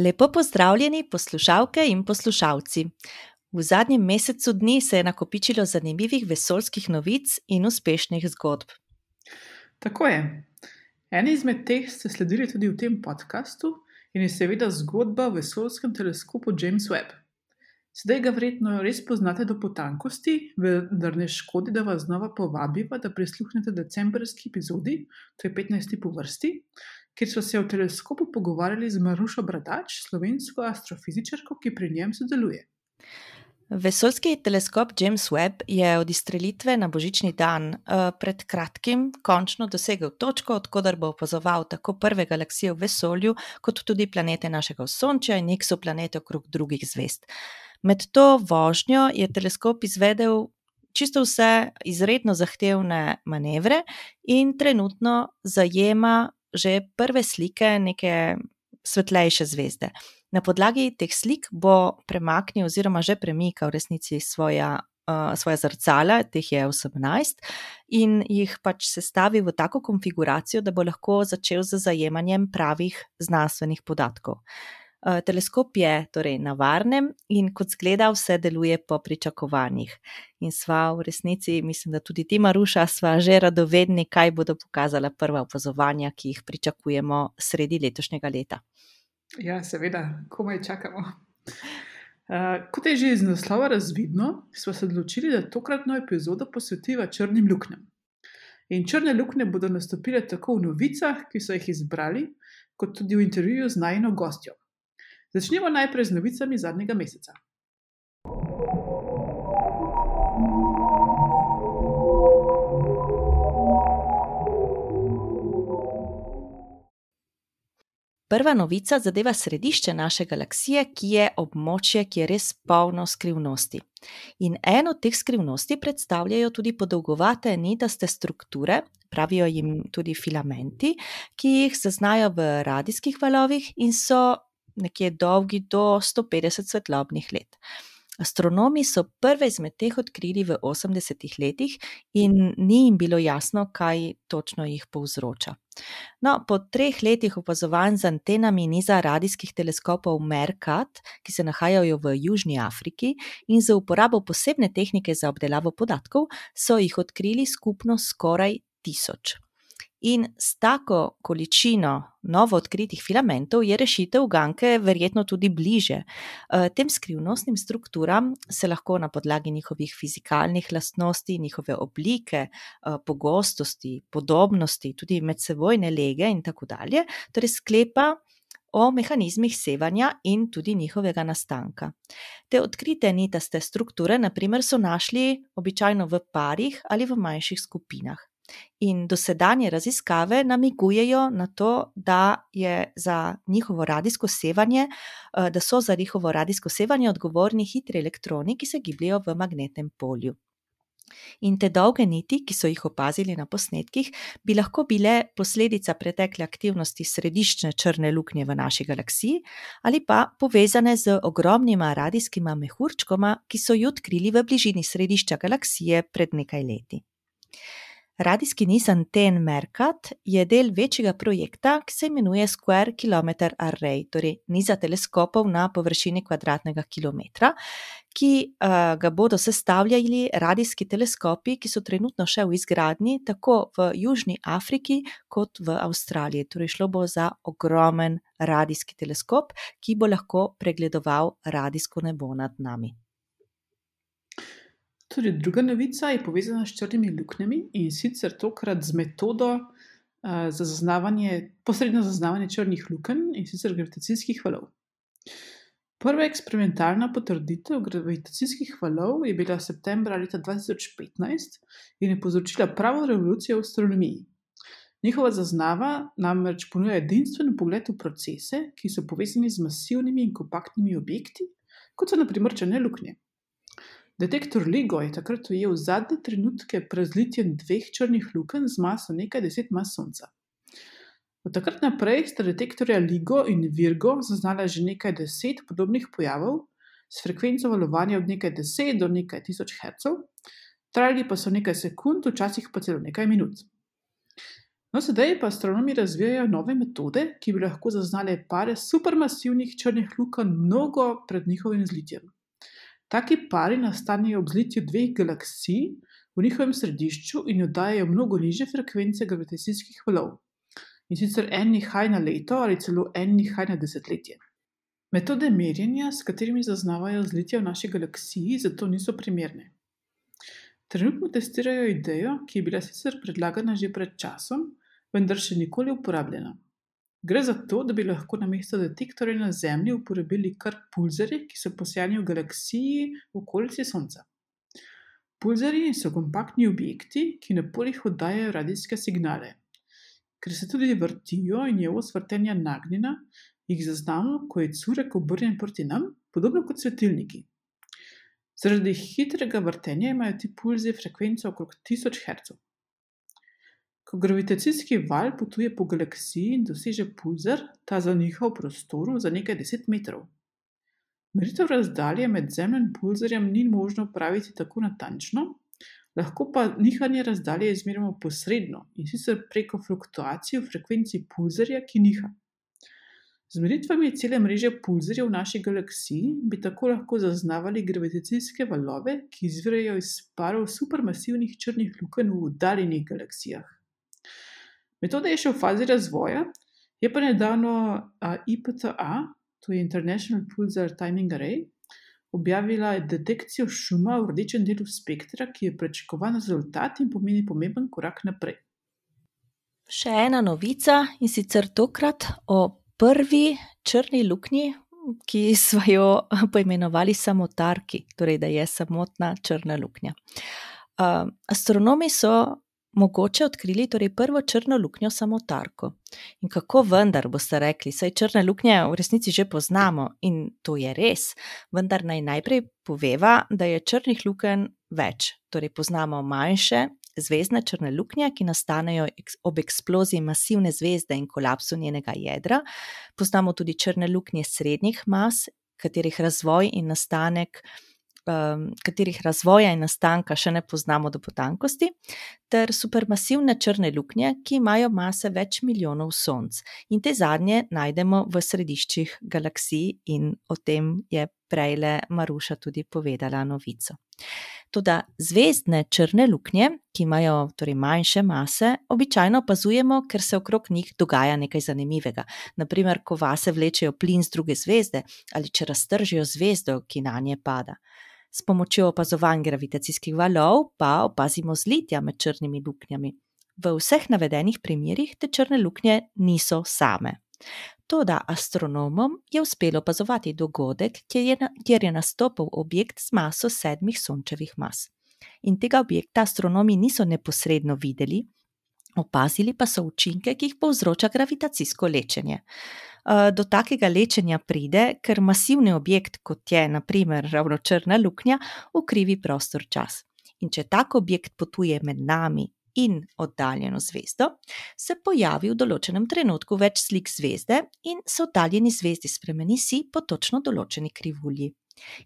Lepo pozdravljeni, poslušalke in poslušalci. V zadnjem mesecu dni se je nakopičilo zanimivih vesoljskih novic in uspešnih zgodb. Tako je. Eni izmed teh ste sledili tudi v tem podkastu in je seveda zgodba o vesoljskem teleskopu James Webb. Zdaj ga verjetno res poznate do potankosti, vendar ne škodi, da vas znova povabiva, da prisluhnete decembrski epizodi, to je 15. po vrsti, kjer so se o teleskopu pogovarjali z Marušo Bradač, slovensko astrofizičarko, ki pri njem sodeluje. Vesoljski teleskop James Webb je od izstrelitve na božični dan uh, pred kratkim končno dosegel točko, odkudar bo opazoval tako prve galaksije v vesolju, kot tudi planete našega Sonča in eksoplanete okrog drugih zvest. Med to vožnjo je teleskop izvedel čisto vse izredno zahtevne manevre in trenutno zajema že prve slike neke svetlejše zvezde. Na podlagi teh slik bo premaknil, oziroma že premikal v resnici svoja, uh, svoja zrcala, teh je 18, in jih pač sestavil v tako konfiguracijo, da bo lahko začel z zajemanjem pravih znanstvenih podatkov. Uh, teleskop je torej na varnem in kot zgleda, vse deluje po pričakovanjih. In sva v resnici, mislim, da tudi ti, Maruša, sva že radovedni, kaj bodo pokazala prva opazovanja, ki jih pričakujemo sredi letošnjega leta. Ja, seveda, komaj čakamo. Uh, kot je že iz naslova razvidno, smo se odločili, da tokratno epizodo posvetiva črnim luknjam. In črne luknje bodo nastopile tako v novicah, ki so jih izbrali, kot tudi v intervjuju z najno gostjo. Začnimo najprej z novicami zadnjega meseca. Prva novica zadeva središče naše galaksije, ki je območje, ki je res polno skrivnosti. In eno od teh skrivnosti predstavljajo tudi podolgovate nitaste strukture, pravijo jim tudi filamenti, ki jih zaznajo v radijskih valovih in so nekje dolgi do 150 svetlobnih let. Astronomi so prve izmed teh odkrili v 80-ih letih in ni jim bilo jasno, kaj točno jih povzroča. No, po treh letih opazovanj z antenami niza radijskih teleskopov Mercat, ki se nahajajo v Južni Afriki, in za uporabo posebne tehnike za obdelavo podatkov, so jih odkrili skupno skoraj tisoč. In s tako količino novo odkritih filamentov je rešitev ganke verjetno tudi bliže. Eh, tem skrivnostnim strukturam se lahko na podlagi njihovih fizikalnih lastnosti, njihove oblike, eh, pogostosti, podobnosti, tudi medsebojne lege in tako dalje, torej sklepa. O mehanizmih sevanja in tudi njihovega nastanka. Te odkrite nitaste strukture, naprimer, so našli običajno v parih ali v manjših skupinah. In dosedanje raziskave namigujejo na to, da, za radijsko sevanje, eh, da so za njihovo radijsko sevanje odgovorni hitri elektroni, ki se gibljajo v magnetnem polju. In te dolge niti, ki so jih opazili na posnetkih, bi lahko bile posledica pretekle aktivnosti središčne črne luknje v naši galaksiji ali pa povezane z ogromnima radijskima mehurčkoma, ki so jih odkrili v bližini središča galaksije pred nekaj leti. Radijski niz anten Mercat je del večjega projekta, ki se imenuje Square Kilometer Array, torej niza teleskopov na površini kvadratnega kilometra, ki uh, ga bodo sestavljali radijski teleskopi, ki so trenutno še v izgradnji, tako v Južni Afriki kot v Avstraliji. Torej, šlo bo za ogromen radijski teleskop, ki bo lahko pregledoval radijsko nebo nad nami. Tudi druga novica je povezana s črnimi luknjami in sicer tokrat z metodo uh, za zaznavanje, posredno zaznavanje črnih lukenj in sicer gravitacijskih valov. Prva eksperimentalna potrditev gravitacijskih valov je bila septembra leta 2015 in je povzročila pravo revolucijo v astronomiji. Njihova zaznava namreč ponuja edinstven pogled v procese, ki so povezani z masivnimi in kompaktnimi objekti, kot so naprimer črne luknje. Detektor LIGO je takrat ujel zadnje trenutke pred zlitjem dveh črnih lukenj z maso nekaj deset mas Sonca. Od takrat naprej sta detektorja LIGO in Virgo zaznala že nekaj deset podobnih pojavov s frekvenco valovanja od nekaj deset do nekaj tisoč Hz, trajali pa so nekaj sekund, včasih pa celo nekaj minut. No, sedaj pa astronomi razvijajo nove metode, ki bi lahko zaznali pare supermasivnih črnih lukenj mnogo pred njihovim zlitjem. Taki pari nastanejo ob zlitju dveh galaksij v njihovem središču in oddajajo mnogo niže frekvence gravitacijskih valov. In sicer en nihaj na leto ali celo en nihaj na desetletje. Metode merjenja, s katerimi zaznavajo zlitje v naši galaksiji, zato niso primerne. Trenutno testirajo idejo, ki je bila sicer predlagana že pred časom, vendar še nikoli uporabljena. Gre za to, da bi lahko na mesto detektorja na Zemlji uporabili kar pulzarje, ki so posejani v galaksiji v okolici Sonca. Pulzarji so kompaktni objekti, ki na polih oddajajo radijske signale. Ker se tudi vrtijo in je os vrtenja nagnjena, jih zaznamo, ko je curek obrnjen proti nam, podobno kot svetilniki. Zaradi hitrega vrtenja imajo ti pulzi frekvenco okrog 1000 Hz. Ko gravitacijski val potuje po galaksiji in doseže pulzar, ta zaniha v prostoru za nekaj deset metrov. Meritev razdalje med Zemljo in pulzarjem ni možno praviti tako natančno, lahko pa nihanje razdalje izmerimo posredno in sicer preko fluktuacij v frekvenci pulzarja, ki niha. Z meritvami cele mreže pulzarjev v naši galaksiji bi tako lahko zaznavali gravitacijske valove, ki izvirajo iz parov supermasivnih črnih lukenj v oddaljenih galaksijah. Metoda je še v fazi razvoja, je pa nedavno IPTA, to je International Pulsar Timing Array, objavila detekcijo šuma v rdečem delu spektra, ki je pričakovan rezultat in pomeni pomemben korak naprej. Še ena novica in sicer tokrat o prvi črni luknji, ki smo jo poimenovali samotarki, torej da je samotna črna luknja. Astronomi so mogoče odkrili torej prvo črno luknjo samotarko. In kako vendar boste rekli, saj črne luknje v resnici že poznamo in to je res, vendar naj najprej poveva, da je črnih lukenj več. Torej poznamo manjše, zvezdne črne luknje, ki nastanejo ob eksploziji masivne zvezde in kolapsu njenega jedra. Poznamo tudi črne luknje srednjih mas, katerih razvoj in nastanek. Um, katerih razvoja in nastanka še ne poznamo do potankosti, ter supermasivne črne luknje, ki imajo mase več milijonov sonc. In te zadnje najdemo v središčih galaksij, in o tem je prejle Maruša tudi povedala novico. Toda zvezdne črne luknje, ki imajo torej manjše mase, običajno opazujemo, ker se okrog njih dogaja nekaj zanimivega. Naprimer, ko vase vlečejo plin z druge zvezde ali če raztržijo zvezdo, ki na nje pada. S pomočjo opazovanj gravitacijskih valov pa opazimo zlitja med črnimi luknjami. V vseh navedenih primerjih te črne luknje niso same. Toda astronomom je uspelo opazovati dogodek, kjer je, kjer je nastopil objekt z maso sedmih sončevih mas. In tega objekta astronomi niso neposredno videli, opazili pa so učinke, ki jih povzroča gravitacijsko lečenje. Do takega lečenja pride, ker masivni objekt, kot je naprimer ravno črna luknja, ukrivi prostor čas. In če tak objekt potuje med nami in oddaljeno zvezdo, se pojavi v določenem trenutku več slik zvezde in se oddaljeni zvezdi spremeni si po točno določeni krivulji.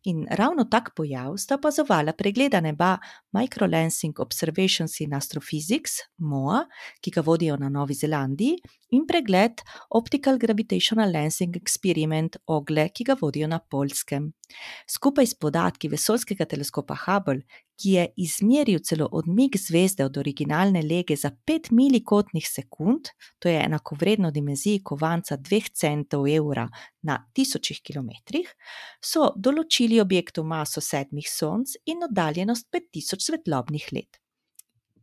In ravno tak pojav sta opazovala pregleda neba Microlensing Observations in Astrophysics, MOA, ki ga vodijo na Novi Zelandiji, in pregled Optical Gravitational Lensing Experiment OGLE, ki ga vodijo na Polskem. Skupaj s podatki vesoljskega teleskopa Hubble, ki je izmeril celo odmik zvezde od originalne lege za 5 milikotnih sekund, to je enakovredno dimenziji kovanca 2 centov evra na tisočih kilometrih, so določili objektu maso sedmih sonc in oddaljenost 5000 svetlobnih let.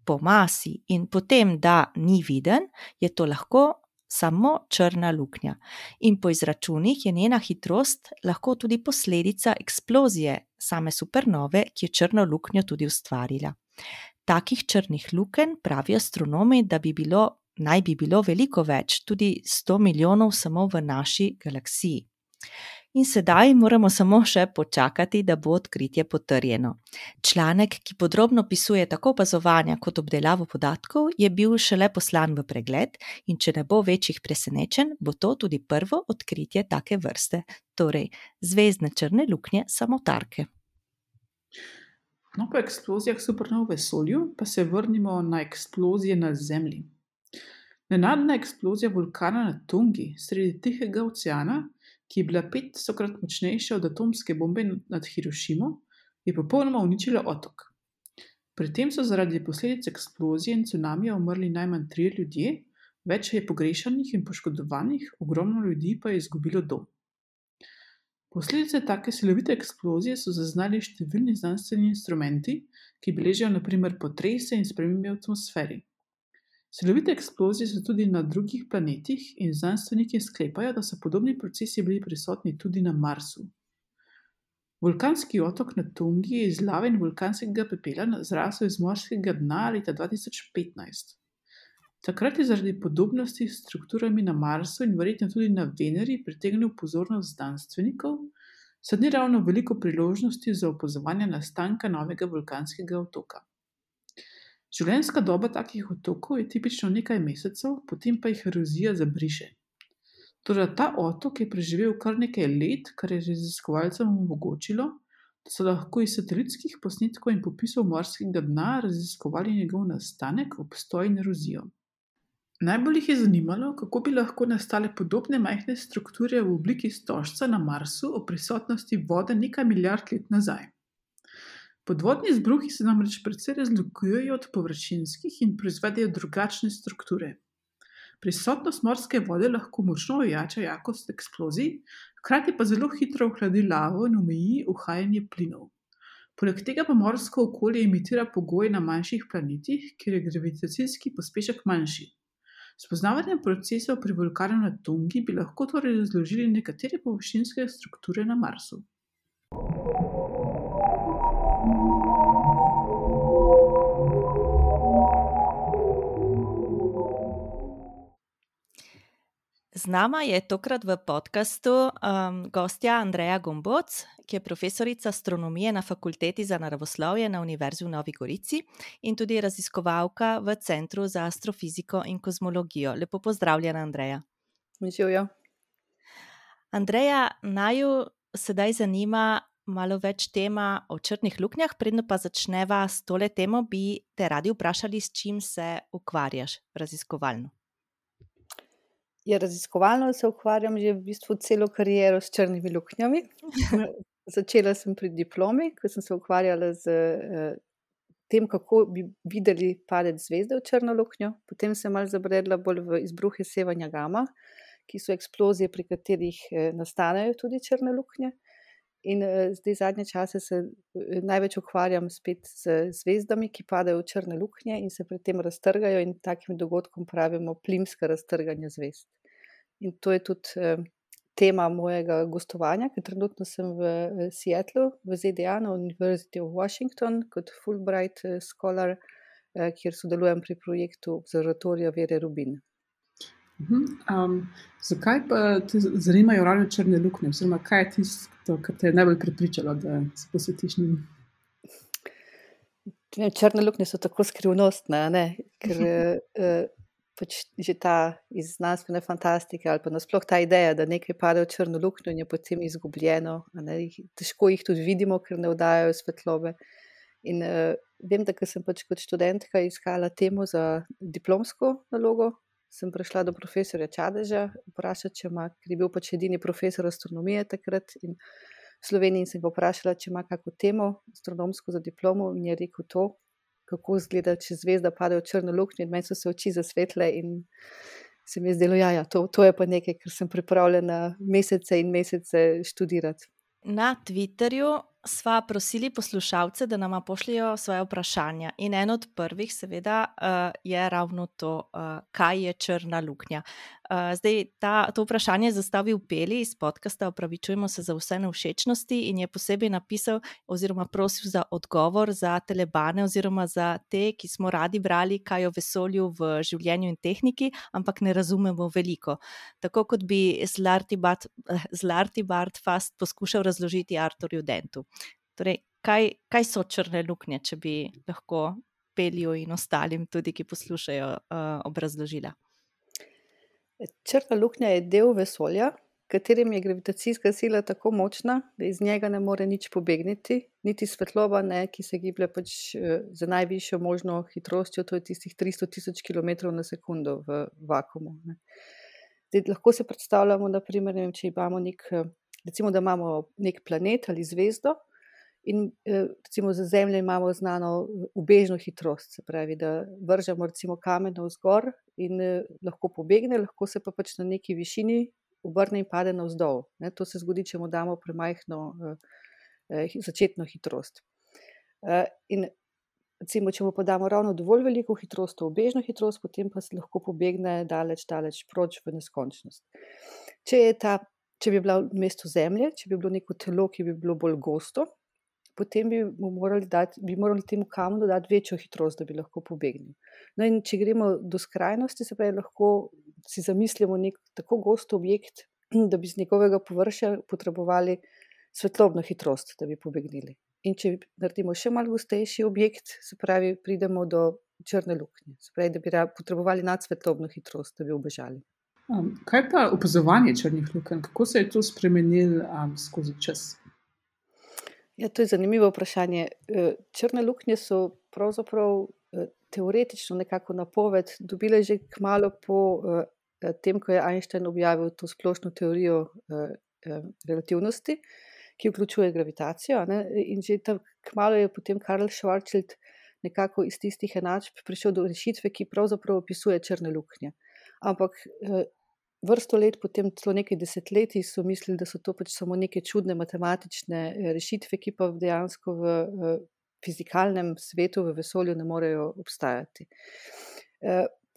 Po masi in potem, da ni viden, je to lahko samo črna luknja. In po izračunih je njena hitrost lahko tudi posledica eksplozije same supernove, ki je črno luknjo tudi ustvarila. Takih črnih lukenj pravijo astronomi, da bi bilo, naj bi bilo veliko več, tudi 100 milijonov samo v naši galaksiji. In sedaj moramo samo še počakati, da bo odkritje potrjeno. Članek, ki podrobno opisuje tako opazovanja kot obdelavo podatkov, je bil šele poslan v pregled, in če ne bo večjih presenečenj, bo to tudi prvo odkritje take vrste, torej zvezdne črne luknje samotarke. No, po eksplozijah supernov v vesolju pa se vrnimo na eksplozije na Zemlji. Nenadna eksplozija vulkana na Tongi sredi Tihega oceana, ki je bila petstokrat močnejša od atomske bombe nad Hirošimo, je popolnoma uničila otok. Pri tem so zaradi posledic eksplozije in cunamija umrli najmanj trije ljudje, več je pogrešanih in poškodovanih, ogromno ljudi pa je izgubilo dom. Posledice take silovite eksplozije so zaznali številni znanstveni instrumenti, ki beležijo naprimer potrese in spremembe v atmosferi. Silovite eksplozije so tudi na drugih planetih in znanstveniki sklepajo, da so podobni procesi bili prisotni tudi na Marsu. Vulkanski otok na Tungi je iz lave in vulkanskega pepela zrasel iz morskega dna leta 2015. Takrat je zaradi podobnosti s strukturami na Marsu in verjetno tudi na Veneri pritegnil pozornost znanstvenikov, saj ni ravno veliko priložnosti za opazovanje nastanka novega vulkanskega otoka. Življenjska doba takih otokov je tipično nekaj mesecev, potem pa jih erozija zabriše. Torej, ta otok je preživel kar nekaj let, kar je raziskovalcem omogočilo, da so lahko iz satelitskih posnetkov in popisov morskega dna raziskovali njegov nastanek, obstoj in erozijo. Najbolj jih je zanimalo, kako bi lahko nastale podobne majhne strukture v obliki stožca na Marsu ob prisotnosti vode nekaj milijard let nazaj. Podvodni izbruhi se namreč precej razlikujejo od površinskih in proizvedejo drugačne strukture. Prisotnost morske vode lahko močno ojača jakost eksplozij, hkrati pa zelo hitro ohladi lavo in omeji uhajanje plinov. Poleg tega pa morsko okolje imitira pogoje na manjših planetih, kjer je gravitacijski pospešek manjši. S poznavanjem procesov pri vulkanu na Tungi bi lahko torej razložili nekatere površinske strukture na Marsu. Z nama je tokrat v podkastu um, gostja Andreja Gomboc, ki je profesorica astronomije na Fakulteti za naravoslovje na Univerzi v Novi Gorici in tudi raziskovalka v Centru za astrofiziko in kozmologijo. Lepo pozdravljena, Andreja. Živijo. Andreja, naju sedaj zanima malo več tema o črnih luknjah. Predno pa začneva s tole temo, bi te radi vprašali, s čim se ukvarjaš raziskovalno. Ja, raziskovalno se ukvarjam že v bistvu celo kariero s črnimi luknjami. Začela sem pri diplomi, ko sem se ukvarjala z uh, tem, kako bi videli padec zvezde v črno luknjo. Potem sem malce zabredla bolj v izbruhe sevanja gama, ki so eksplozije, pri katerih uh, nastanejo tudi črne luknje. In uh, zdaj zadnje čase se uh, največ ukvarjam spet z zvezdami, ki padajo v črne luknje in se pri tem raztrgajo, in takim dogodkom pravimo plimska raztrganja zvezd. In to je tudi eh, tema mojega gostovanja, ker trenutno sem v eh, Seattlu, v ZDA, na Univerzi v Washington, kot Fulbright eh, scholar, kjer sodelujem pri projektu Observatorija Vere Rubin. Um, zakaj pa te zanimajo ravno črne luknje, oziroma kaj je tisto, kar te je najbolj pripričalo, da se posvetiš njim? Črne luknje so tako skrivnostne, ker pač že ta iz znanstvene fantastike ali pa nasploh ta ideja, da nekaj pade v črno luknjo in je potem izgubljeno. Težko jih tudi vidimo, ker ne vdajajo svetlobe. In uh, vem, da sem pač kot študentka iskala temo za diplomsko nalogo. Sem prišla do profesora Čadeža, vprašala, če ima, ker je bil pač edini profesor astronomije takrat in v Sloveniji. Sem ga vprašala, če ima kakšno temo astronomsko za diplomo in je rekel to kako izgleda, če zvezda pade v črno luknjo, in meni so se oči zasvetle, in se mi je zdelo, da ja, to, to je pa nekaj, kar sem pripravljena mesece in mesece študirati. Na Twitterju sva prosili poslušalce, da nam pošljajo svoje vprašanja. In eno od prvih, seveda, uh, je ravno to, uh, kaj je črna luknja. Uh, zdaj, ta, to vprašanje je zastavil Peli iz podcasta, opravičujemo se za vse nevšečnosti in je posebej napisal oziroma prosil za odgovor za telebane oziroma za te, ki smo radi brali, kaj o vesolju v življenju in tehniki, ampak ne razumemo veliko. Tako kot bi Zlarti Bart fast poskušal razložiti Arturju Dentu. Torej, kaj, kaj so črne luknje, če bi lahko pelju in ostalim, tudi ki poslušajo, uh, obrazložila? Črna luknja je del vesolja, katerim je gravitacijska sila tako močna, da iz njega ne more nič pobegniti, niti svetloba, ne, ki se giblje pač za najvišjo možno hitrostjo, to je tistih 300 tisoč km na sekundo v vakumu. Ne. Zdaj, lahko si predstavljamo, naprimer, vem, če imamo nek, recimo, da imamo nek planet ali zvezdo. In recimo za Zemljo imamo znano ubežno hitrost, se pravi, da vržemo recimo kamen navzgor in lahko pobegne, lahko se pa pač na neki višini obrne in pade navzdol. Ne, to se zgodi, če mu damo premajhno eh, začetno hitrost. Eh, in recimo, če mu pa damo ravno dovolj veliko hitrost, to ubežno hitrost, potem pa se lahko pobegne daleč, daleč proč v neskončnost. Če, ta, če bi bila v mestu Zemlje, če bi bilo neko telo, ki bi bilo bolj gosto, potem bi morali, dati, bi morali temu kamnu dodati večjo hitrost, da bi lahko pobegnil. No, in če gremo do skrajnosti, se pravi, lahko si zamislimo nek tako gost objekt, da bi z njegovega površja potrebovali svetlobno hitrost, da bi pobegnili. In če naredimo še malo gostejši objekt, se pravi, pridemo do črne luknje, se pravi, da bi potrebovali nadsvetlobno hitrost, da bi obežali. Um, kaj pa opazovanje črnih lukenj, kako se je to spremenilo um, skozi čas? Ja, to je zanimivo vprašanje. E, črne luknje so pravzaprav e, teoretično nekako napoved dobile že kmalo po e, tem, ko je Einstein objavil to splošno teorijo relativnosti ki vključuje gravitacijo. In že tam kmalo je potem Karl Schwarzschild nekako iz tistih enačb prišel do rešitve, ki pravzaprav opisuje črne luknje. Ampak vrsto let, potem celo nekaj desetletij, so mislili, da so to pač samo neke čudne matematične eh, rešitve, ki pa dejansko v eh, fizikalnem svetu, v vesolju, ne morejo obstajati.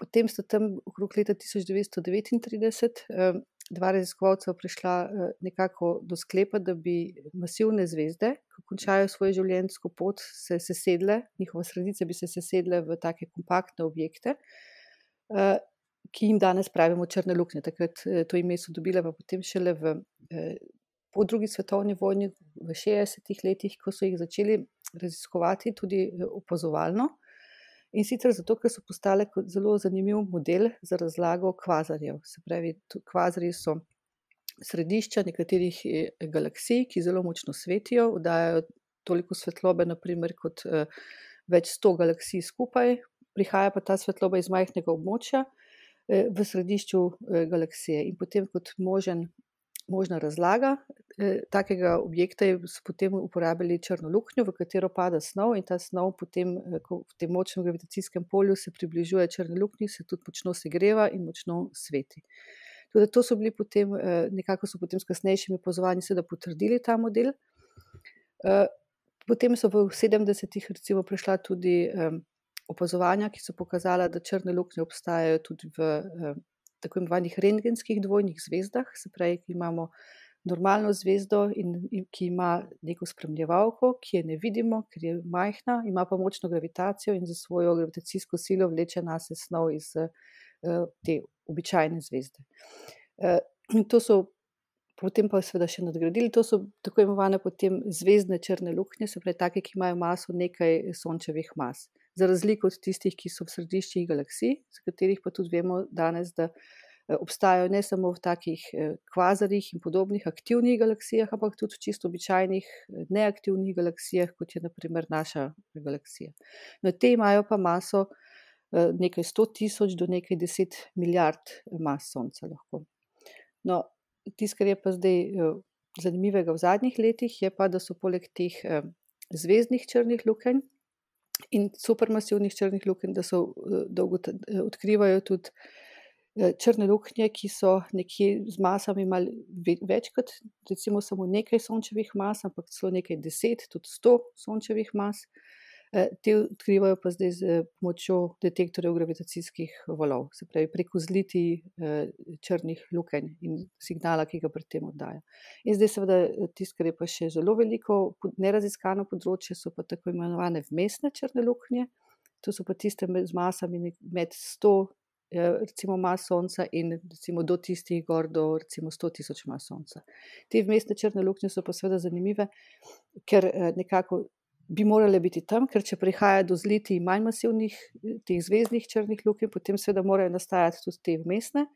Potem sta tam okrog leta 1939 dva raziskovalca prišla eh, nekako do sklepa, da bi masivne zvezde, ko končajo svojo življenjsko pot, se sesedle, njihove sredice bi se sesedle v take kompaktne objekte, eh, ki jim danes pravimo črne luknje. Takrat eh, to ime so dobile, pa potem šele v. Po drugi svetovni vojni, v 60-ih letih, ko so jih začeli raziskovati, tudi opazovalno, In sicer zato, ker so postale zelo zanimiv model za razlago kvazarjev. Se pravi, kvazarji so središča nekaterih eh, galaksij, ki zelo močno svetijo, dajo toliko svetlobe, naprimer, kot eh, več sto galaksij skupaj, prihaja pa ta svetloba iz majhnega območja eh, v središču galaksije. In potem, kot možen možna razlaga eh, takega objekta, so potem uporabili črno luknjo, v katero pada snov, in ta snov potem eh, v tem močnem gravitacijskem polju se približuje črni luknji, se tudi močno segreva in močno sveti. Tudi to so bili potem, eh, nekako so potem s kasnejšimi pozvanji seveda potrdili ta model. Eh, potem so v 70-ih recimo prišla tudi eh, opazovanja, ki so pokazala, da črne luknje obstajajo tudi v eh, tako imenovanih rengenskih dvojnih zvezdah, se pravi, ki imamo normalno zvezdo in, in ki ima neko spremljevalko, ki je ne vidimo, ker je majhna, ima pa močno gravitacijo in za svojo gravitacijsko silo vleče nas snov iz uh, te običajne zvezde. Uh, in to so. Potem pa seveda še nadgradili, to so tako imenovane potem zvezdne črne luknje, se pravi, take, ki imajo maso nekaj sončevih mas za razliko od tistih, ki so v središčih galaksij, za katerih pa tudi vemo danes, da eh, obstajajo ne samo v takih eh, kvazarjih in podobnih aktivnih galaksijah, ampak tudi v čisto običajnih eh, neaktivnih galaksijah, kot je naprimer naša galaksija. No, te imajo pa maso nekaj sto tisoč do nekaj deset milijard mas Sonca lahko. No, tisto, kar je pa zdaj zanimivega v zadnjih letih, je pa, da so poleg teh zvezdnih črnih lukenj, in supermasivnih črnih lukenj, da so eh, dolgo eh, odkrivajo tudi eh, črne luknje, ki so nekje z masami malo več kot recimo samo nekaj sončevih mas, ampak celo nekaj deset, tudi sto sončevih mas. Eh, te odkrivajo pa zdaj z pomočjo detektorjev gravitacijskih valov, se pravi preko zliti eh, črnih lukenj in signala, ki ga pri tem oddaja. In zdaj, seveda, eh, tisto, kar je pa še zelo veliko neraziskano področje, so pa tako imenovane vmesne črne luknje. To so pa tiste z masami med 100. Recimo, mas Sonca in recimo do tistih gor, do recimo 100 tisoč mas Sonca. Te vmesne črne luknje so pa seveda zanimive, ker nekako bi morale biti tam, ker če prihaja do zliti manj masivnih, teh zvezdnih črnih lukenj, potem seveda morajo nastajati tudi te vmesne.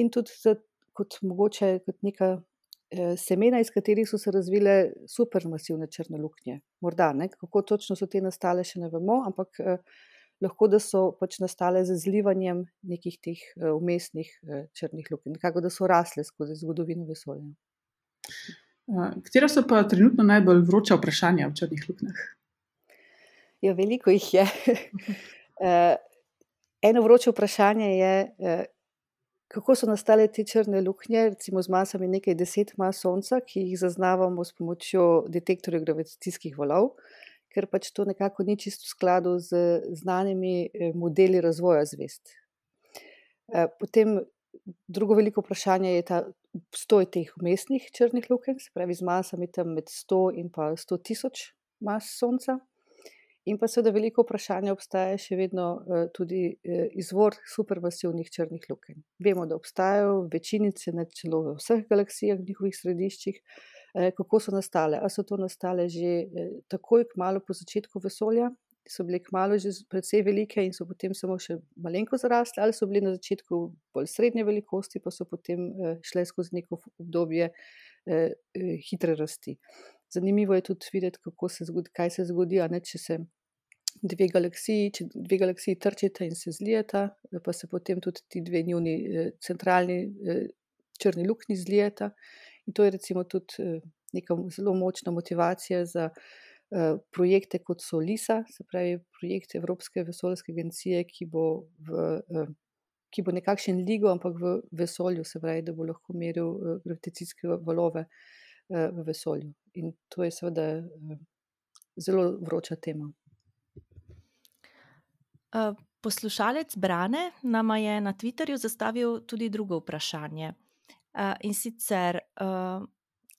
In tudi kot mogoče kot neka uh, semena, iz katerih so se razvile supermasivne črne luknje. Morda, ne? kako točno so te nastale, še ne vemo, ampak uh, lahko da so pač nastale z zlivanjem nekih teh uh, umestnih uh, črnih lukenj, nekako da so rasle skozi zgodovino vesolja. Katera so pa trenutno najbolj vroča vprašanja v črnih luknjah? Ja, veliko jih je. Eno vroče vprašanje je, kako so nastale te črne luknje, recimo z masami nekaj deset mas Sonca, ki jih zaznavamo s pomočjo detektorjev gravitacijskih valov, ker pač to nekako ni čisto v skladu z znanimi eh, modeli razvoja zvest. Potem drugo veliko vprašanje je ta obstoj teh umestnih črnih lukenj, se pravi z masami tam med 100 in pa 100 tisoč mas Sonca. In pa seveda veliko vprašanja obstaja še vedno uh, tudi uh, izvor supermasivnih črnih lukenj. Vemo, da obstajajo v večini, ne celo v vseh galaksijah, v njihovih središčih, uh, kako so nastale. Ali so to nastale že takoj, kmalo po začetku vesolja, so bile kmalo že precej velike in so potem samo še malenko zarasle, ali so bile na začetku bolj srednje velikosti, pa so potem uh, šle skozi neko obdobje uh, uh, hitre rasti. Zanimivo je tudi videti, se zgodi, kaj se zgodi, ne, če se dve galaksiji, če dve galaksiji trčita in se zlijeta, pa se potem tudi ti dve njuni eh, centralni eh, črni luknji zlijeta. In to je recimo tudi eh, neka zelo močna motivacija za projekte, kot so LISA, se pravi projekt Evropske vesoljske agencije, ki bo, v, ki bo nekakšen ligo, ampak v vesolju, se pravi, da bo lahko meril gravitacijske valove v vesolju. In to je seveda zelo vroča tema. Poslušalec Brane nama je na Twitterju zastavil tudi drugo vprašanje. In sicer,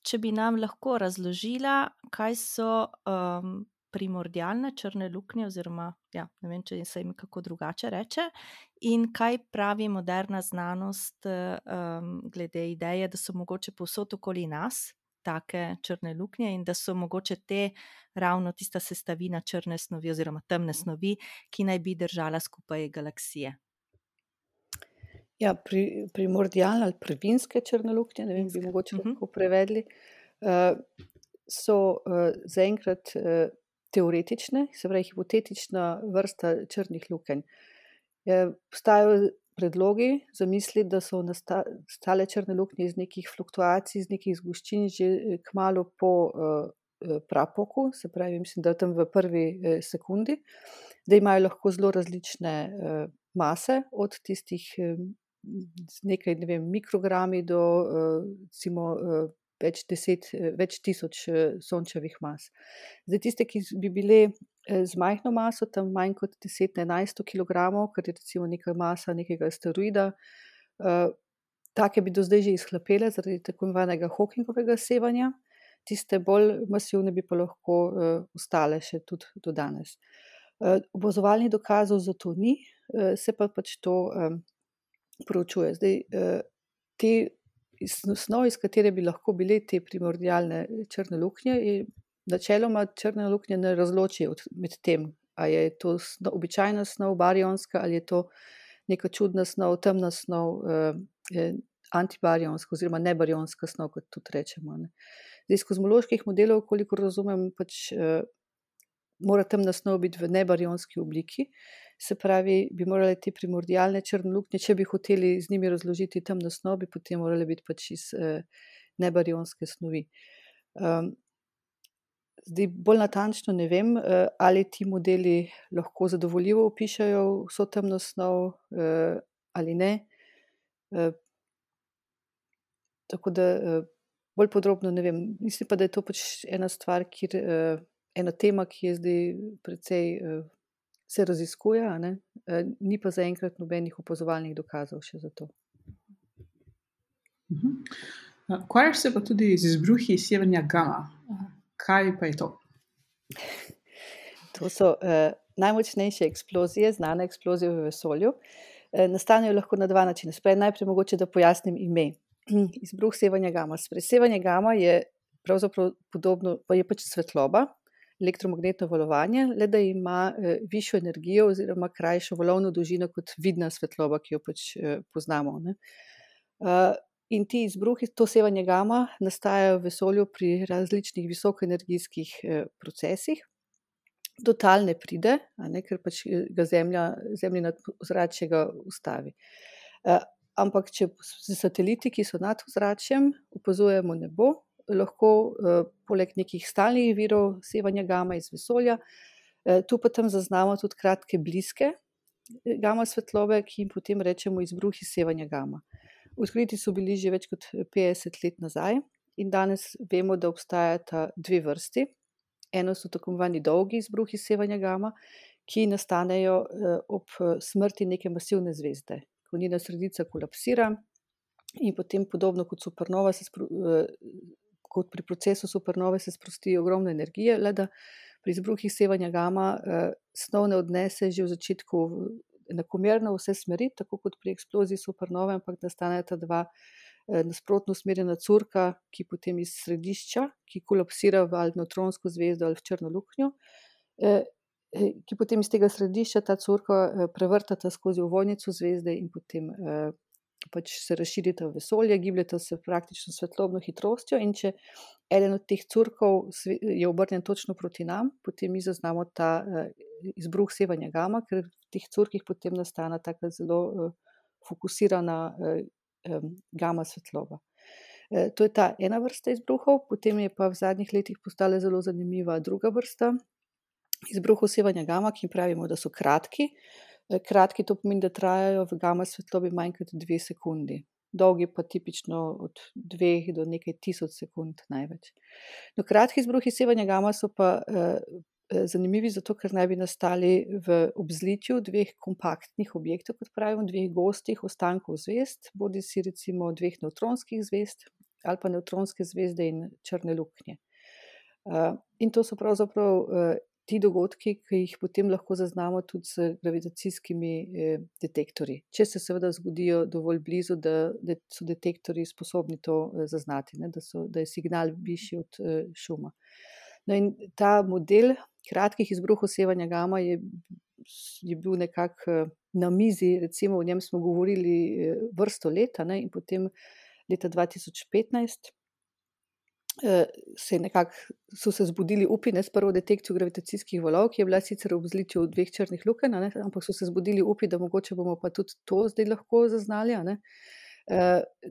če bi nam lahko razložila, kaj so um, primordialne črne luknje, oziroma ja, ne vem, če se jim kako drugače reče, in kaj pravi moderna znanost um, glede ideje, da so mogoče povsod okoli nas, take črne luknje in da so mogoče te ravno tista sestavina črne snovi oziroma temne snovi, ki naj bi držala skupaj galaksije. Ja, pri, primordialne ali prvinske črne luknje, ne vem, bi mogoče uh -huh. lahko prevedli, uh, so uh, zaenkrat uh, teoretične, se pravi hipotetična vrsta črnih lukenj. Obstajajo predlogi, zamisli, da so nastale črne luknje iz nekih fluktuacij, iz nekih zgoščin, že kmalo po uh, prapoku, se pravi, mislim, da tam v prvi uh, sekundi, da imajo lahko zelo različne uh, mase, od tistih um, nekaj ne vem, mikrogrami do uh, recimo. Uh, Več, deset, več tisoč sončevih mas. Zdaj, tiste, ki bi bile Eh, z majhno maso, tam manj kot 10-11 kg, kar je recimo neka masa nekega asteroida. Take bi do zdaj že izhlapele zaradi tako imenovanega Hawkingovega sevanja, tiste bolj masivne bi pa lahko uh, ostale še tudi do danes. Uh, obozovalnih dokazov za to ni, uh, se pa pač to um, proučuje. Zdaj, uh, te snovi, iz katere bi lahko bile te primordialne črne luknje, načeloma črne luknje ne razločijo med tem, ali je to snov, običajna snov, barionska ali je to neka čudna snov, temna snov, eh, antibarionska oziroma nebarionska snov, kot tudi rečemo. Ne. Zdaj, iz kozmoloških modelov, koliko razumem, pač eh, mora temna snov biti v nebarionski obliki. Se pravi, bi morali te primordialne črne luknje, če bi hoteli z njimi razložiti temno snov, bi potem morali biti pač iz eh, nebarionske snovi. Um, Zdaj, bolj natančno ne vem, eh, ali ti modeli lahko zadovoljivo opišajo vso temno snov eh, ali ne. Eh, tako da bolj podrobno ne vem. Mislim pa, da je to pač ena stvar, kjer, ena tema, ki je zdaj precej se raziskuje, ni pa zaenkrat nobenih opazovalnih dokazov še za to. Mhm. Ukvarjaš se pa tudi z izbruhi severnja gama. Kaj pa je to? To so uh, najmočnejše eksplozije, znane eksplozije v vesolju. Uh, nastanejo lahko na dva načina. Sprej, najprej mogoče, da pojasnim ime. Izbruh sevanja gama. Sevanje gama je pravzaprav podobno, pa je pač svetloba, elektromagnetno valovanje, le da ima uh, višjo energijo oziroma krajšo valovno dolžino kot vidna svetloba, ki jo pač uh, poznamo. Uh, In ti izbruhi, to sevanje gama, nastajajo v vesolju pri različnih visokoenergijskih procesih. Do tal ne pride, ne, ker pač ga zemlja, zemljina ozračje ga ustavi. Ampak, če s sateliti, ki so nad ozračjem, opazujemo nebo, lahko poleg nekih stalnih virov sevanja gama iz vesolja, tu pa tam zaznamo tudi kratke, bliske gama svetlobe, ki jim potem rečemo izbruhi sevanja gama. Odkriti so bili že več kot petdeset let nazaj in danes vemo, da obstajata dve vrsti. Eno so tako imenovani dolgi izbruhi sevanja gama, ki nastanejo ob smrti neke masivne zvezde, ko njena sredica kolapsira in potem podobno kot supernova se kot pri procesu supernove se sprosti ogromno energije, le da pri izbruhih sevanja gama snov ne odnese že v začetku enakomerno vse smeri, tako kot pri eksploziji supernove, ampak nastaneta dva nasprotno usmerjena curka, ki potem iz središča, ki kolapsira v ali nevtronsko zvezdo ali v črno luknjo, ki potem iz tega središča ta curka prevrtata skozi ovojnico zvezde in potem pač se razširita v vesolje, gibljeta se praktično svetlobno hitrostjo, in če eden od teh curkov je obrnjen točno proti nam, potem mi zaznamo ta izbruh sevanja gama, ker v teh curkih potem nastane taka zelo fokusirana gama svetloba. To je ta ena vrsta izbruhov, potem je pa v zadnjih letih postala zelo zanimiva druga vrsta izbruhov sevanja gama, ki pravimo, da so kratki. Kratki, to pomeni, da trajajo v gama svetlobi manj kot dve sekundi. Dolgi pa tipično od dveh do nekaj tisoč sekund največ. No, kratki izbruhi sevanja gama so pa zanimivi zato, ker naj bi nastali v obzličju dveh kompaktnih objektov, kot pravimo, dveh gostih ostankov zvezd, bodisi recimo dveh nevtronskih zvezd ali pa nevtronske zvezde in črne luknje. In to so pravzaprav ti dogodki, ki jih potem lahko zaznamo tudi z gravitacijskimi detektorji, če se seveda zgodijo dovolj blizu, da, da so detektorji sposobni to zaznati, ne, da so, da je signal višji od šuma. No, in ta model kratkih izbruhov sevanja gama je, je bil nekako na mizi, recimo o njem smo govorili vrsto let, a ne, in potem leta dva tisoč petnajst se nekako, so se zbudili upi, ne, s prvo detekcijo gravitacijskih valov, ki je bila sicer v obzličju dveh črnih lukenj, ampak so se zbudili upi, da mogoče bomo pa tudi to zdaj lahko zaznali, ne.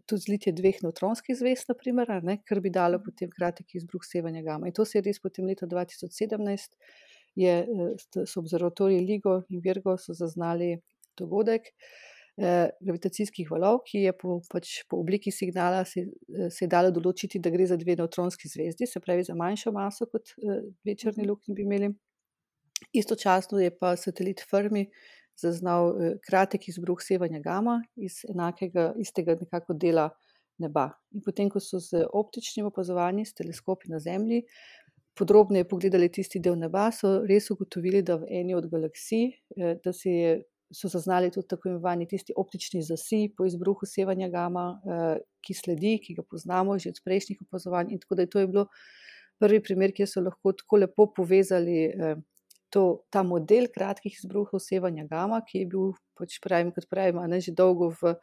tudi zlitje dveh nevtronskih zvezd, na primer, a ne, kar bi dalo potem kratek izbruh sevanja gama, in to se je res potem leta dva tisoč sedemnajst je, so observatoriji LIGO in Virgo so zaznali dogodek gravitacijskih valov, ki je po pač po obliki signala se, se je dalo določiti, da gre za dve nevtronski zvezdi, se pravi za manjšo maso kot dve črni luknji bi imeli. Istočasno je pa satelit Fermi zaznal kratek izbruh sevanja gama iz enakega, istega nekako dela neba. In potem ko so z optičnim opazovanji, s teleskopi na Zemlji podrobneje pogledali tisti del neba, so res ugotovili, da v eni od galaksij, da se je, so zaznali tudi tako imenovani tisti optični zasij po izbruhu sevanja gama, ki sledi, ki ga poznamo že od prejšnjih opazovanj, in tako da to je bilo prvi primer, kjer so lahko tako lepo povezali to, ta model kratkih izbruhov sevanja gama, ki je bil, pač pravim, kot pravim, ne, že dolgo v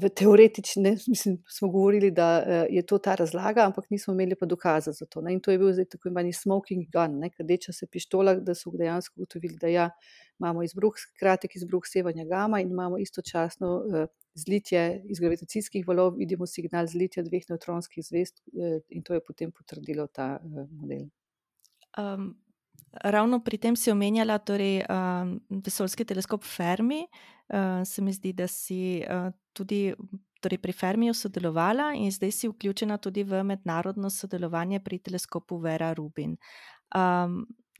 v teoretični, mislim, smo govorili, da je to ta razlaga, ampak nismo imeli pa dokaza za to, ne, in to je bil zdaj tako imenovani smoking gun, ne, rdeča se pištola, da so dejansko ugotovili, da ja, imamo izbruh, kratek izbruh sevanja gama in imamo istočasno zlitje iz gravitacijskih valov, vidimo signal zlitja dveh nevtronskih zvezd, in to je potem potrdilo ta model. Ravno pri tem si omenjala torej vesoljski teleskop Fermi, se mi zdi, da si tudi torej pri Fermiju sodelovala in zdaj si vključena tudi v mednarodno sodelovanje pri teleskopu Vera Rubin.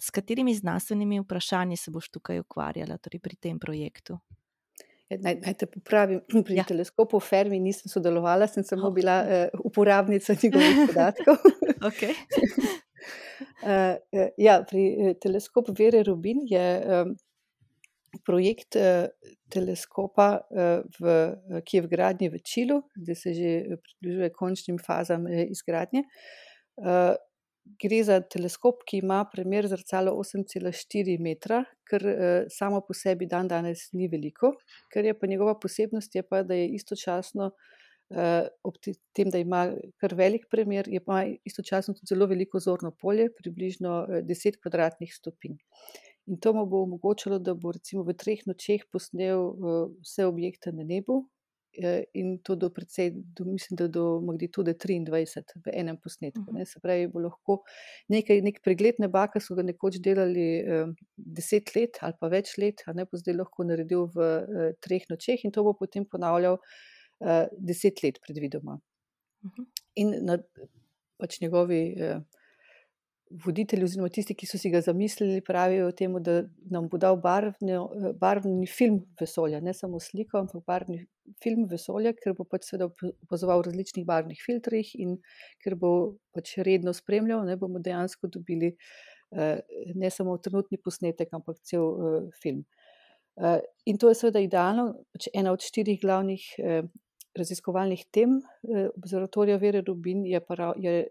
s katerimi znanstvenimi vprašanji se boš tukaj ukvarjala, torej pri tem projektu? Naj, naj te popravim, pri teleskopu Fermi nisem sodelovala, sem samo bila uporabnica njegovih podatkov. ja, pri teleskopu Vere Rubin je projekt teleskopa v, ki je v gradnji v Čilu, zdaj se že približuje končnim fazam izgradnje. gre za teleskop, ki ima osem cela štiri metra, kar samo po sebi dandanes ni veliko, kar je pa njegova posebnost, je pa, da je istočasno ob tem, da ima kar velik premjer, je pa istočasno tudi zelo veliko zorno polje, približno 10 kvadratnih stopinj. In to mu bo omogočilo, da bo recimo v treh nočeh posnel vse objekte na nebu, in to do precej, do, mislim, da do magnitude 23 v enem posnetku. Ne. Se pravi, bo lahko nekaj, nek pregled neba, ki so ga nekoč delali eh, deset let ali pa več let, a ne bo zdaj lahko naredil v eh, treh nočeh in to bo potem ponavljal eh, deset let, predvidoma. Mhm. In na pač njegovi. Eh, voditelji, oziroma tisti, ki so si ga zamislili, pravijo temu, da nam bo dal barvni, barvni film vesolja, ne samo sliko, ampak barvni film vesolja, ker bo pač seveda opazoval v različnih barvnih filtrih in ker bo pač redno spremljal, ne bomo dejansko dobili eh, ne samo trenutni posnetek, ampak cel eh, film. Eh, in to je seveda idealno, pač ena od štirih glavnih. Raziskovalnih tem observatorija Vere Rubin je, para, je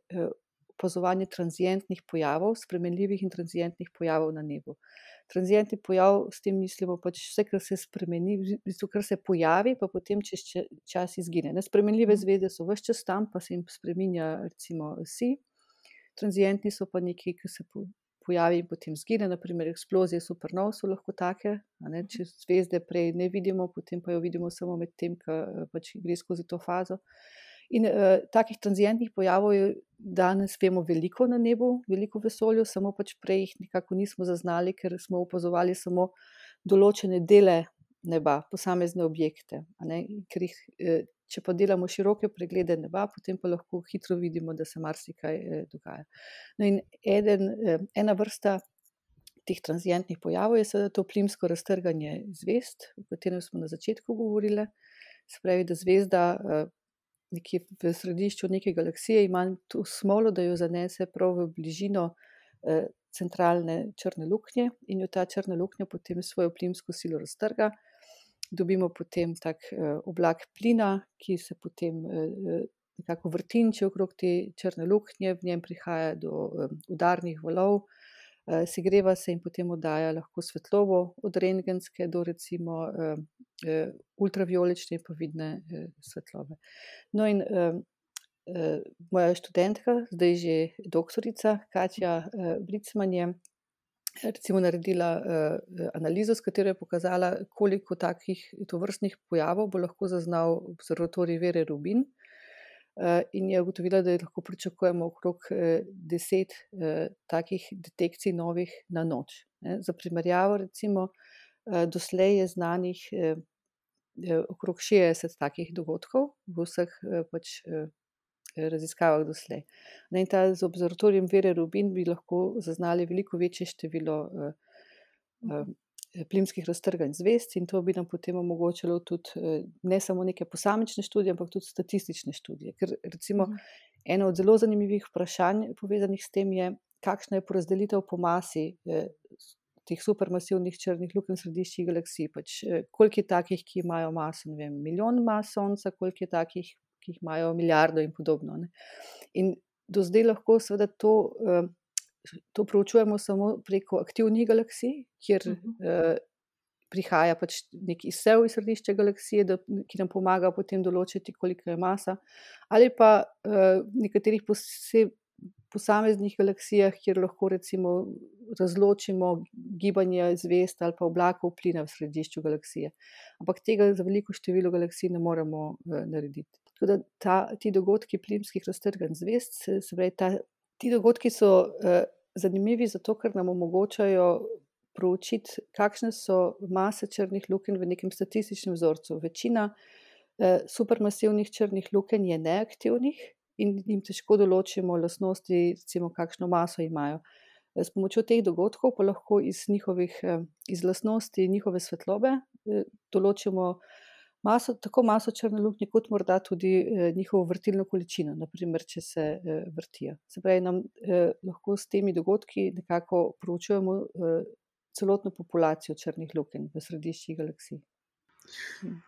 opazovanje tranzitnih pojavov, spremenljivih in tranzitnih pojavov na nebu. Tranzitni pojav, s tem mislimo pač vse, kar se spremeni, v bistvu, kar se pojavi, pa potem čez čas izgine. Ne, spremenljive mhm. zvezde so vse čas tam, pa se jim spremenja, recimo, vsi. Tranzitni so pa neki, ki se pojavi in potem zgine, naprimer, eksplozije supernov so lahko take. Ne, če zvezde prej ne vidimo, potem pa jo vidimo samo med tem, ki pač gre skozi to fazo. In uh, takih tranzitnih pojavov je danes vemo veliko na nebu, veliko vesolju, samo pač prej jih nekako nismo zaznali, ker smo opazovali samo določene dele neba, posamezne objekte. Jih, uh, če pa delamo široke preglede neba, potem pa lahko hitro vidimo, da se marsikaj uh, dogaja. No in eden, uh, ena vrsta. Teh tranzitnih pojavov je seveda to plimsko raztrganje zvezd, o katerem smo na začetku govorili. Se pravi, da zvezda nekje v središču neke galaksije, ima to smolo, da jo zanese prav v bližino eh, centralne črne luknje in jo ta črna luknja potem svojo plimsko silo raztrga. Dobimo potem tak eh, oblak plina, ki se potem eh, nekako vrtinče okrog te črne luknje, v njem prihaja do eh, udarnih valov. Uh, segreva se in potem oddaja lahko svetlobo, od rengenske do recimo ultraviolečne in pa vidne uh, svetlobe. No, in moja študentka, zdaj že doktorica Katja Bricman, je recimo naredila uh, analizo, s katero je pokazala, koliko takih tovrstnih pojavov bo lahko zaznal observatorij Vere Rubin. In je ugotovila, da lahko pričakujemo okrog deset takih detekcij novih na noč. Za primerjavo, recimo, doslej je znanih okrog 60 takih dogodkov v vseh pač, raziskavah doslej. In ta z observatorijem Vere Rubin bi lahko zaznali veliko večje število plimskih raztrganj zvest in to bi nam potem omogočilo tudi ne samo neke posamične študije, ampak tudi statistične študije. Ker recimo mhm. eno od zelo zanimivih vprašanj povezanih s tem je, kakšna je porazdelitev po masi teh supermasivnih črnih lukenj v središčih galaksij. Pač, eh, koliko je takih, ki imajo maso, ne vem, milijon mas Sonca, koliko je takih, ki jih imajo milijardo in podobno. Ne. In do zdaj lahko seveda to, eh, to proučujemo samo preko aktivnih galaksij, kjer uh -huh. eh, prihaja pač nek izsev iz središča galaksije, da, ki nam pomaga potem določiti, koliko je masa, ali pa eh, nekaterih posebnih posameznih galaksijah, kjer lahko recimo razločimo gibanje zvezd ali pa oblakov plina v središču galaksije. Ampak tega za veliko število galaksij ne moremo uh, narediti. Tako da ta, ti dogodki plimskih raztrganj zvezd, se, se pravi, ta, ti dogodki so uh, zanimivi zato, ker nam omogočajo proučiti, kakšne so mase črnih lukenj v nekem statističnem vzorcu. Večina uh, supermasivnih črnih lukenj je neaktivnih, in jim težko določimo lastnosti, recimo, kakšno maso imajo. Eh, s pomočjo teh dogodkov pa lahko iz njihovih eh, iz lastnosti, njihove svetlobe, eh, določimo maso, tako maso črne luknje, kot morda tudi njihovo vrtilno količino, naprimer, če se vrtijo. Se pravi, nam lahko s temi dogodki nekako proučujemo celotno populacijo črnih lukenj v središčih galaksij.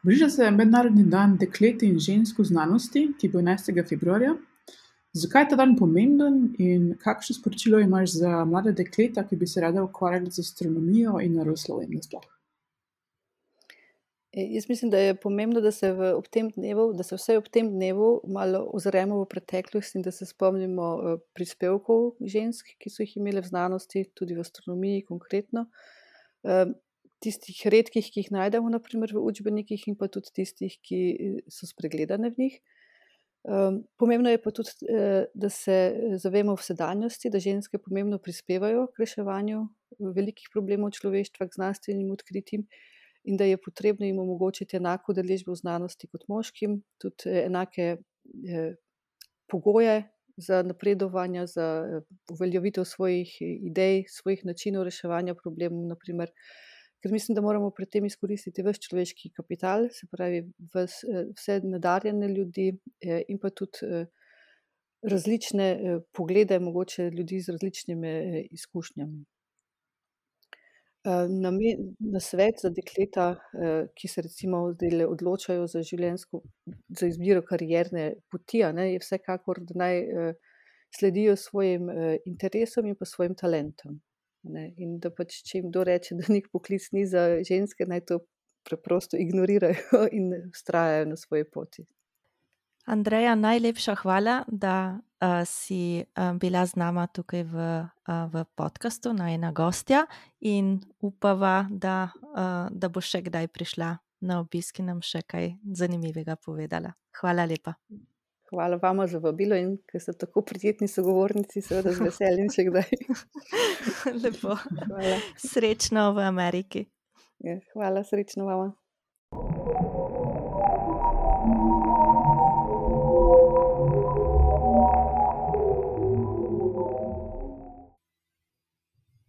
Bliža se mednarodni dan deklet in žensk v znanosti, ki bo 11. februarja. Zakaj je ta dan pomemben in kakšno sporočilo imaš za mlade dekleta, ki bi se rade ukvarjali z astronomijo in naravoslovjem nasploh? E, jaz mislim, da je pomembno, da se, v, ob tem dnevu, da se vse ob tem dnevu malo ozremo v preteklost in da se spomnimo uh, prispevkov žensk, ki so jih imele v znanosti, tudi v astronomiji konkretno. Uh, tistih redkih, ki jih najdemo naprimer, v učbenikih, in pa tudi tistih, ki so spregledane v njih. Pomembno je pa tudi, da se zavemo v sedanjosti, da ženske pomembno prispevajo k reševanju velikih problemov človeštva, k znanstvenim odkritjem in da je potrebno jim omogočiti enako deležbo v znanosti kot moškim, tudi eh, enake eh, pogoje za napredovanje, za eh, uveljavitev svojih idej, svojih načinov reševanja problemov. Naprimer. Ker mislim, da moramo pri tem izkoristiti vse človeški kapital, se pravi vse nadarjene ljudi in pa tudi različne poglede, mogoče ljudi z različnimi izkušnjami. Na, me, na svet za dekleta, eh, ki se recimo odločajo za, za izbiro karierne poti, ne, je vsekakor, da naj eh, sledijo svojim eh, interesom in pa svojim talentom. Ne, in da pač, če jim kdo reče, da nek poklic ni za ženske, naj to preprosto ignorirajo in ustrajajo na svoji poti. Andreja, najlepša hvala, da uh, si uh, bila z nama tukaj v, uh, v podkastu, najna gostja, in upava, da, uh, da bo še kdaj prišla na obisk in nam še kaj zanimivega povedala. Hvala lepa. Hvala vam za vabilo in ker ste tako prijetni sogovornici, seveda z veseljem še kdaj. Lepo. Hvala. Srečno v Ameriki. Ja, hvala, srečno vama.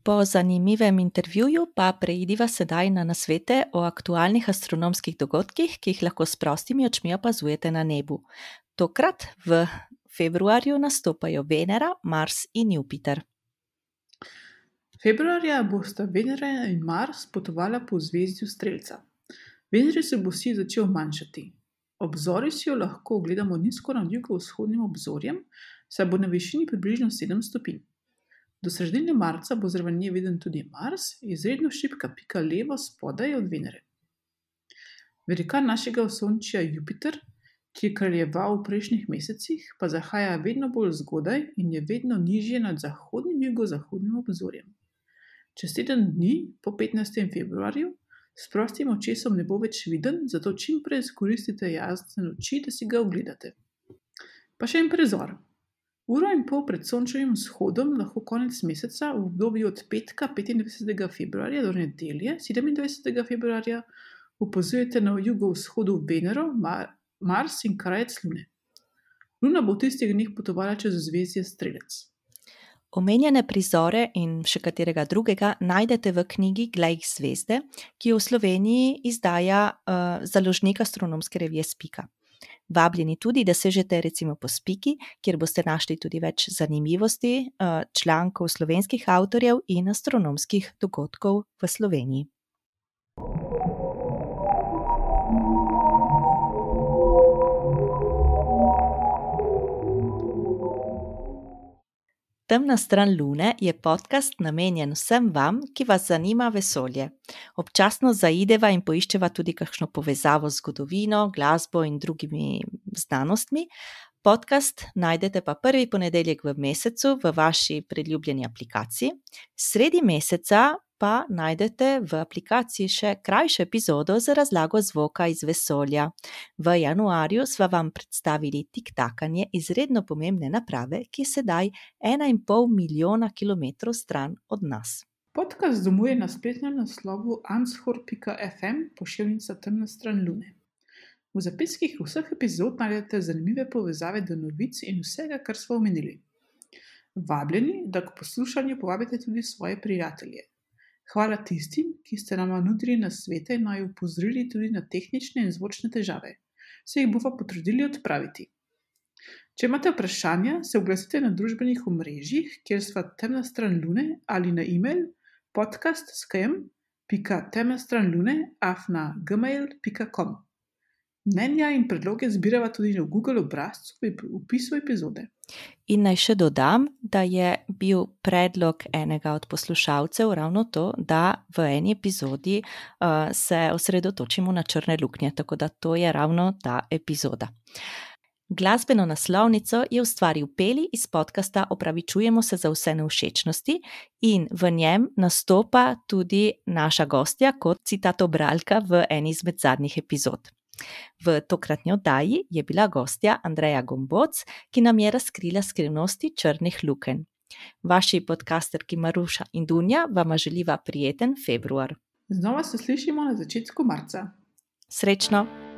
Po zanimivem intervjuju pa preidiva sedaj na nasvete o aktualnih astronomskih dogodkih, ki jih lahko s prostimi očmi opazujete na nebu. Tokrat v februarju nastopajo Venera, Mars in Jupiter. Februarja bosta Venera in Mars potovala po zvezdi Strelca. Veneri se bo si začel manjšati. Obzori si jo lahko ogledamo nizko nad jugovzhodnim obzorjem, saj bo na višini približno 7 stopinj. Do sredine marca bo zraven nje viden tudi Mars, izredno šipka pika levo spodaj od Venere. Velikan našega osončja Jupiter, ki je kraljeval v prejšnjih mesecih, pa zahaja vedno bolj zgodaj in je vedno nižje nad zahodnim in jugozahodnim obzorjem. Čez teden dni, po 15. februarju, s prostim očesom ne bo več viden, zato čim prej izkoristite jasne noči, da si ga ogledate. Pa še en prezor. Uro in pol pred sončevim vzhodom lahko konec meseca, v obdobju od petka 25. februarja do nedelje 27. februarja, opazujete na jugovzhodu Venero, Mar Mars in krajec Lune. Luna bo v tistih dneh potovala čez zvezdje Strelec. Omenjene prizore in še katerega drugega najdete v knjigi Glej zvezde, ki jo v Sloveniji izdaja uh, založnik astronomske revije Spika. Vabljeni tudi, da sežete recimo po Spiki, kjer boste našli tudi več zanimivosti, eh, člankov slovenskih avtorjev in astronomskih dogodkov v Sloveniji. Temna stran Lune je podcast namenjen vsem vam, ki vas zanima vesolje. Občasno zaideva in poiščeva tudi kakšno povezavo z zgodovino, glasbo in drugimi znanostmi. Podcast najdete pa prvi ponedeljek v mesecu v vaši priljubljeni aplikaciji. Sredi meseca pa najdete v aplikaciji še krajšo epizodo za razlago zvoka iz vesolja. V januarju smo vam predstavili tiktakanje izredno pomembne naprave, ki je sedaj 1,5 milijona km stran od nas. Podcast domuje na spletnem naslovu anshor.fm, pošiljnica temna stran Lune. V zapiskih vseh epizod najdete zanimive povezave do novic in vsega, kar smo omenili. Vabljeni, da k poslušanju povabite tudi svoje prijatelje. Hvala tistim, ki ste nam nudili na svete in naj upozorili tudi na tehnične in zvočne težave. Se jih bomo potrudili odpraviti. Če imate vprašanja, se oglasite na družbenih omrežjih, kjer sva temna stran Lune ali na e-mail podcast.skem.temna stran Lune afna gmail.com. Mnenja in predloge zbirava tudi na Google obrazcu v opisu epizode. In naj še dodam, da je bil predlog enega od poslušalcev ravno to, da v eni epizodi uh, se osredotočimo na črne luknje, tako da to je ravno ta epizoda. Glasbeno naslovnico je ustvaril Peli iz podcasta Opravičujemo se za vse neušečnosti in v njem nastopa tudi naša gostja kot citatobralka v eni izmed zadnjih epizod. V tokratni oddaji je bila gostja Andreja Gomboc, ki nam je razkrila skrivnosti črnih luken. Vaši podcasterki Maruša in Dunja vam želiva prijeten februar. Znova se slišimo na začetku marca. Srečno!